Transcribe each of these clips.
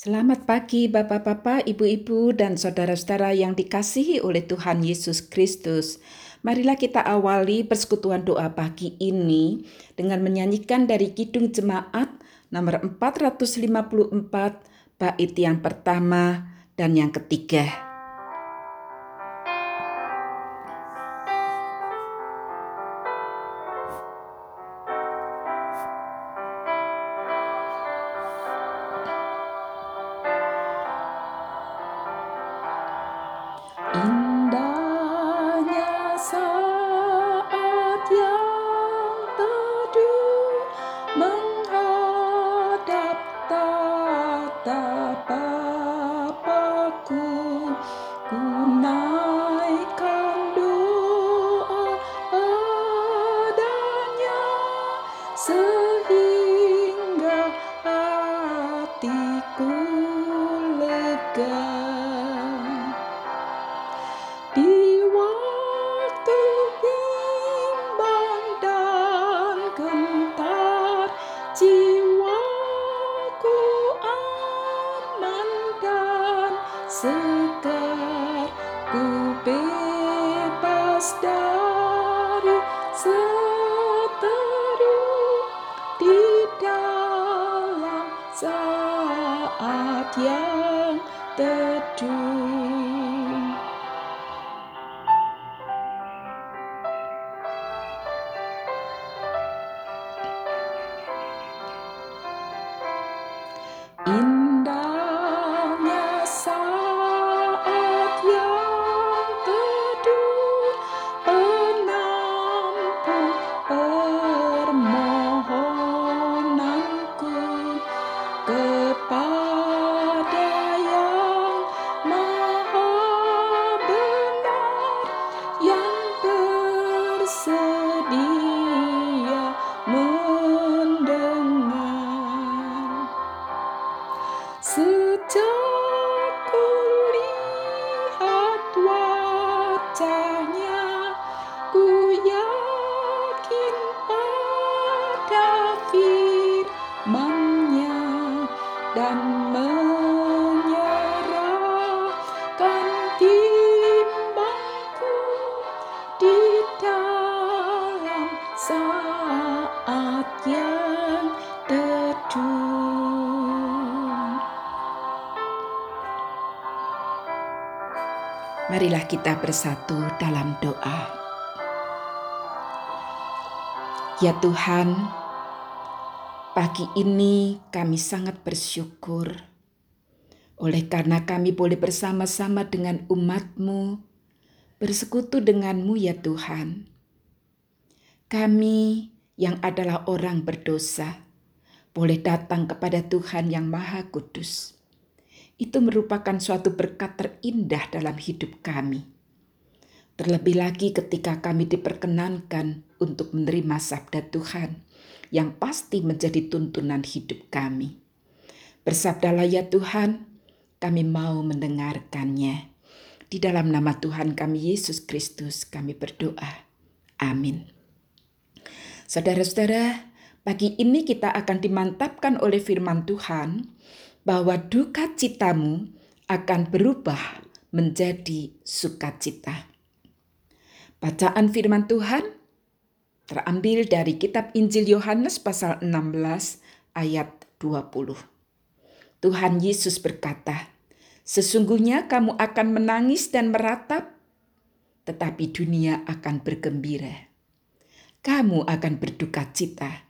Selamat pagi Bapak-bapak, Ibu-ibu dan saudara-saudara yang dikasihi oleh Tuhan Yesus Kristus. Marilah kita awali persekutuan doa pagi ini dengan menyanyikan dari Kidung Jemaat nomor 454 bait yang pertama dan yang ketiga. কূপে Marilah kita bersatu dalam doa. Ya Tuhan, pagi ini kami sangat bersyukur oleh karena kami boleh bersama-sama dengan umat-Mu, bersekutu dengan-Mu ya Tuhan. Kami yang adalah orang berdosa, boleh datang kepada Tuhan yang Maha Kudus itu merupakan suatu berkat terindah dalam hidup kami. Terlebih lagi ketika kami diperkenankan untuk menerima sabda Tuhan yang pasti menjadi tuntunan hidup kami. Bersabdalah ya Tuhan, kami mau mendengarkannya. Di dalam nama Tuhan kami Yesus Kristus kami berdoa. Amin. Saudara-saudara, pagi ini kita akan dimantapkan oleh firman Tuhan bahwa duka citamu akan berubah menjadi sukacita. Bacaan firman Tuhan terambil dari kitab Injil Yohanes pasal 16 ayat 20. Tuhan Yesus berkata, Sesungguhnya kamu akan menangis dan meratap, tetapi dunia akan bergembira. Kamu akan berduka cita,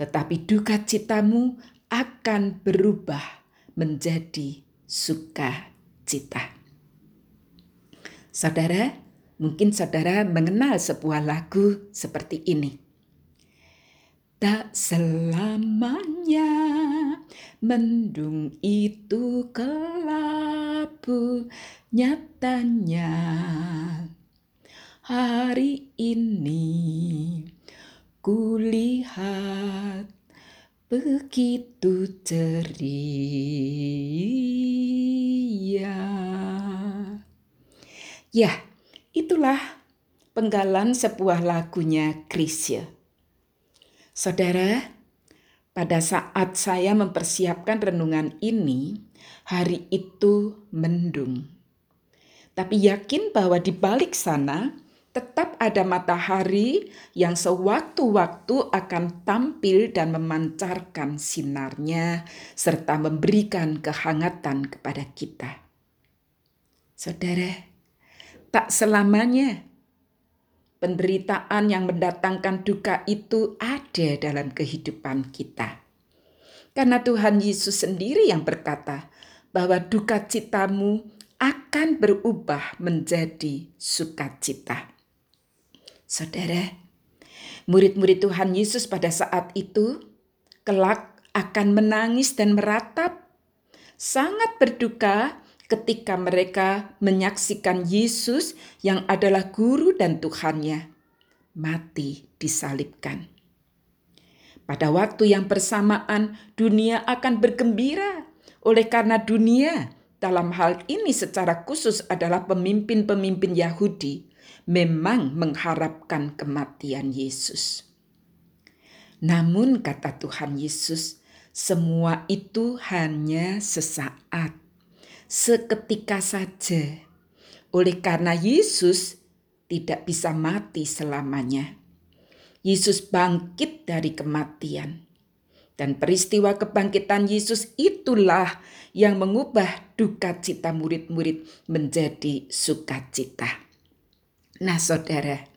tetapi duka citamu akan berubah menjadi sukacita. Saudara, mungkin saudara mengenal sebuah lagu seperti ini. Tak selamanya mendung itu kelabu nyatanya hari ini kulihat begitu ceria. Ya, itulah penggalan sebuah lagunya Krisya. Saudara, pada saat saya mempersiapkan renungan ini, hari itu mendung. Tapi yakin bahwa di balik sana tetap ada matahari yang sewaktu-waktu akan tampil dan memancarkan sinarnya serta memberikan kehangatan kepada kita. Saudara, tak selamanya penderitaan yang mendatangkan duka itu ada dalam kehidupan kita. Karena Tuhan Yesus sendiri yang berkata bahwa duka citamu akan berubah menjadi sukacita. Saudara, murid-murid Tuhan Yesus pada saat itu kelak akan menangis dan meratap, sangat berduka ketika mereka menyaksikan Yesus yang adalah guru dan Tuhannya mati disalibkan. Pada waktu yang bersamaan dunia akan bergembira. Oleh karena dunia dalam hal ini secara khusus adalah pemimpin-pemimpin Yahudi memang mengharapkan kematian Yesus. Namun kata Tuhan Yesus, semua itu hanya sesaat seketika saja. Oleh karena Yesus tidak bisa mati selamanya. Yesus bangkit dari kematian. Dan peristiwa kebangkitan Yesus itulah yang mengubah duka cita murid-murid menjadi sukacita. Nah saudara,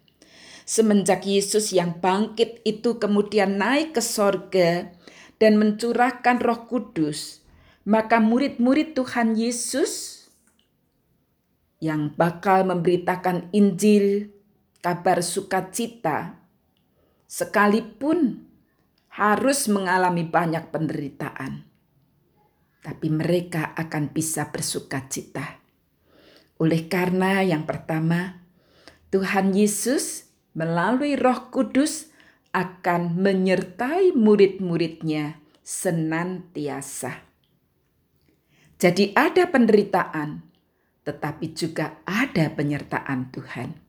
semenjak Yesus yang bangkit itu kemudian naik ke sorga dan mencurahkan roh kudus, maka murid-murid Tuhan Yesus yang bakal memberitakan Injil, kabar sukacita, sekalipun harus mengalami banyak penderitaan, tapi mereka akan bisa bersukacita. Oleh karena yang pertama, Tuhan Yesus melalui Roh Kudus akan menyertai murid-muridnya senantiasa. Jadi ada penderitaan, tetapi juga ada penyertaan Tuhan.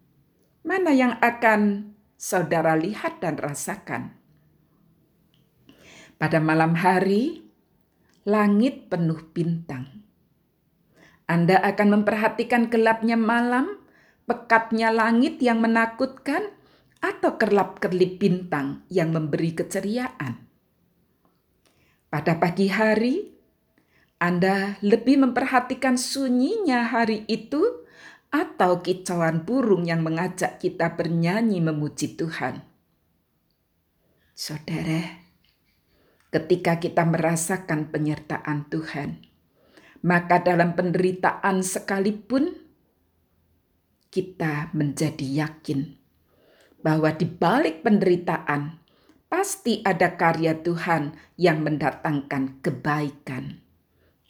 Mana yang akan saudara lihat dan rasakan? Pada malam hari, langit penuh bintang. Anda akan memperhatikan gelapnya malam, pekatnya langit yang menakutkan, atau kerlap-kerlip bintang yang memberi keceriaan. Pada pagi hari, anda lebih memperhatikan sunyinya hari itu atau kicauan burung yang mengajak kita bernyanyi memuji Tuhan. Saudara, ketika kita merasakan penyertaan Tuhan, maka dalam penderitaan sekalipun kita menjadi yakin bahwa di balik penderitaan pasti ada karya Tuhan yang mendatangkan kebaikan.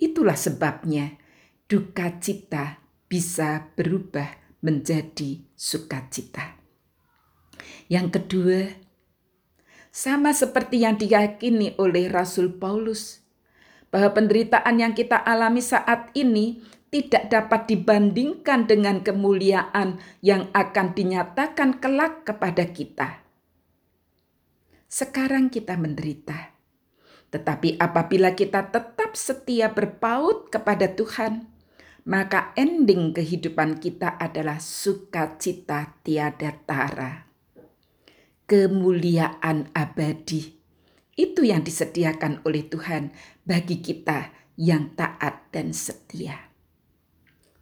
Itulah sebabnya duka cita bisa berubah menjadi sukacita. Yang kedua, sama seperti yang diyakini oleh Rasul Paulus, bahwa penderitaan yang kita alami saat ini tidak dapat dibandingkan dengan kemuliaan yang akan dinyatakan kelak kepada kita. Sekarang kita menderita tetapi apabila kita tetap setia berpaut kepada Tuhan, maka ending kehidupan kita adalah sukacita tiada tara. Kemuliaan abadi. Itu yang disediakan oleh Tuhan bagi kita yang taat dan setia.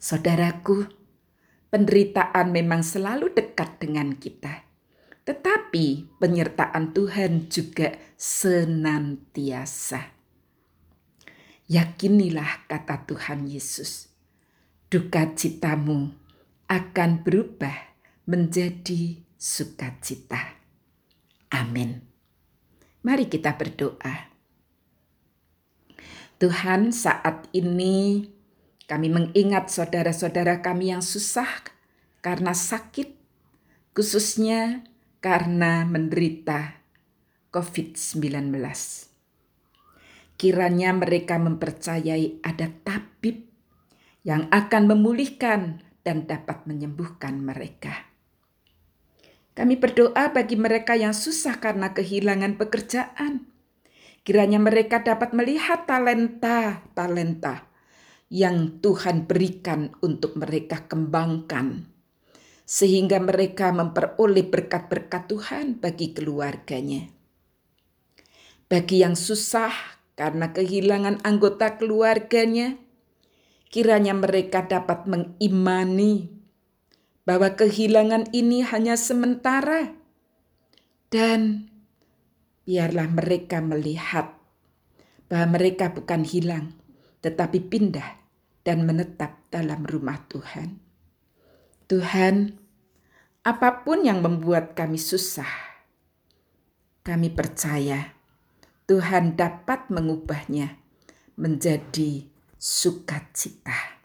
Saudaraku, penderitaan memang selalu dekat dengan kita tetapi penyertaan Tuhan juga senantiasa. Yakinilah kata Tuhan Yesus, duka citamu akan berubah menjadi sukacita. Amin. Mari kita berdoa. Tuhan, saat ini kami mengingat saudara-saudara kami yang susah karena sakit, khususnya karena menderita COVID-19. Kiranya mereka mempercayai ada tabib yang akan memulihkan dan dapat menyembuhkan mereka. Kami berdoa bagi mereka yang susah karena kehilangan pekerjaan. Kiranya mereka dapat melihat talenta-talenta yang Tuhan berikan untuk mereka kembangkan, sehingga mereka memperoleh berkat-berkat Tuhan bagi keluarganya. Bagi yang susah karena kehilangan anggota keluarganya, kiranya mereka dapat mengimani bahwa kehilangan ini hanya sementara, dan biarlah mereka melihat bahwa mereka bukan hilang, tetapi pindah dan menetap dalam rumah Tuhan. Tuhan, apa pun yang membuat kami susah, kami percaya Tuhan dapat mengubahnya menjadi sukacita.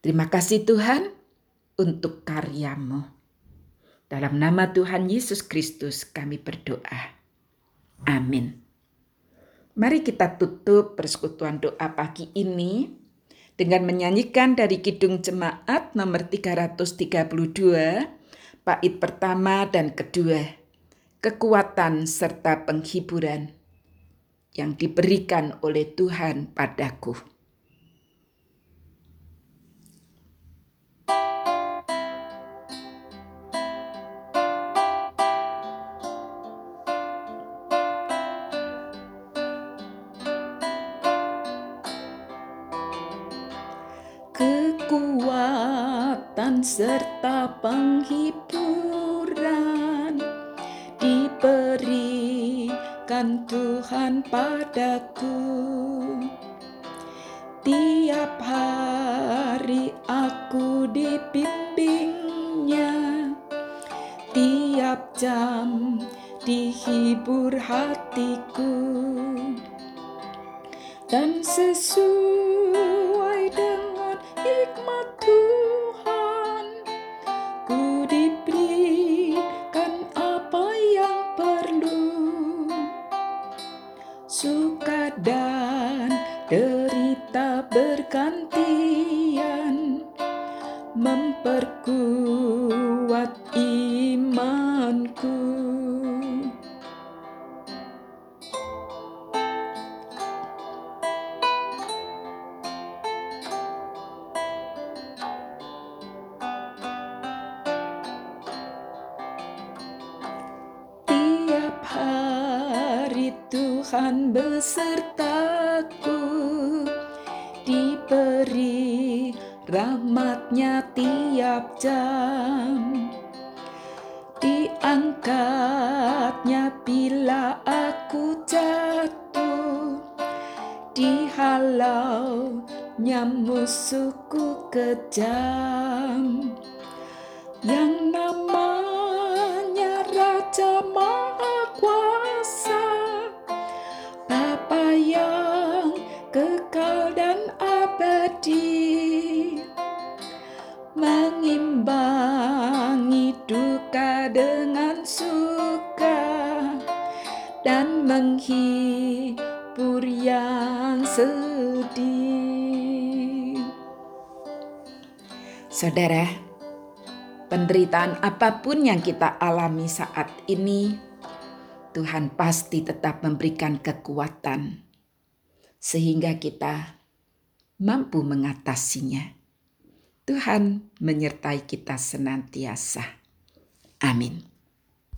Terima kasih Tuhan untuk karyamu. Dalam nama Tuhan Yesus Kristus kami berdoa. Amin. Mari kita tutup persekutuan doa pagi ini dengan menyanyikan dari Kidung Jemaat nomor 332, bait pertama dan kedua, kekuatan serta penghiburan yang diberikan oleh Tuhan padaku. Serta penghiburan. Diberikan Tuhan padaku. Tiap hari aku dibimbingnya, tiap jam dihibur hatiku, dan sesuai dengan hikmat Tuhan suka dan derita bergantian memperkuat imanku Tuhan besertaku diberi rahmatnya tiap jam. Diangkatnya bila aku jatuh dihalaunya musuhku kejam. Yang namanya Raja Maha menghibur yang sedih. Saudara, penderitaan apa pun yang kita alami saat ini Tuhan pasti tetap memberikan kekuatan sehingga kita mampu mengatasinya. Tuhan menyertai kita senantiasa. Amin.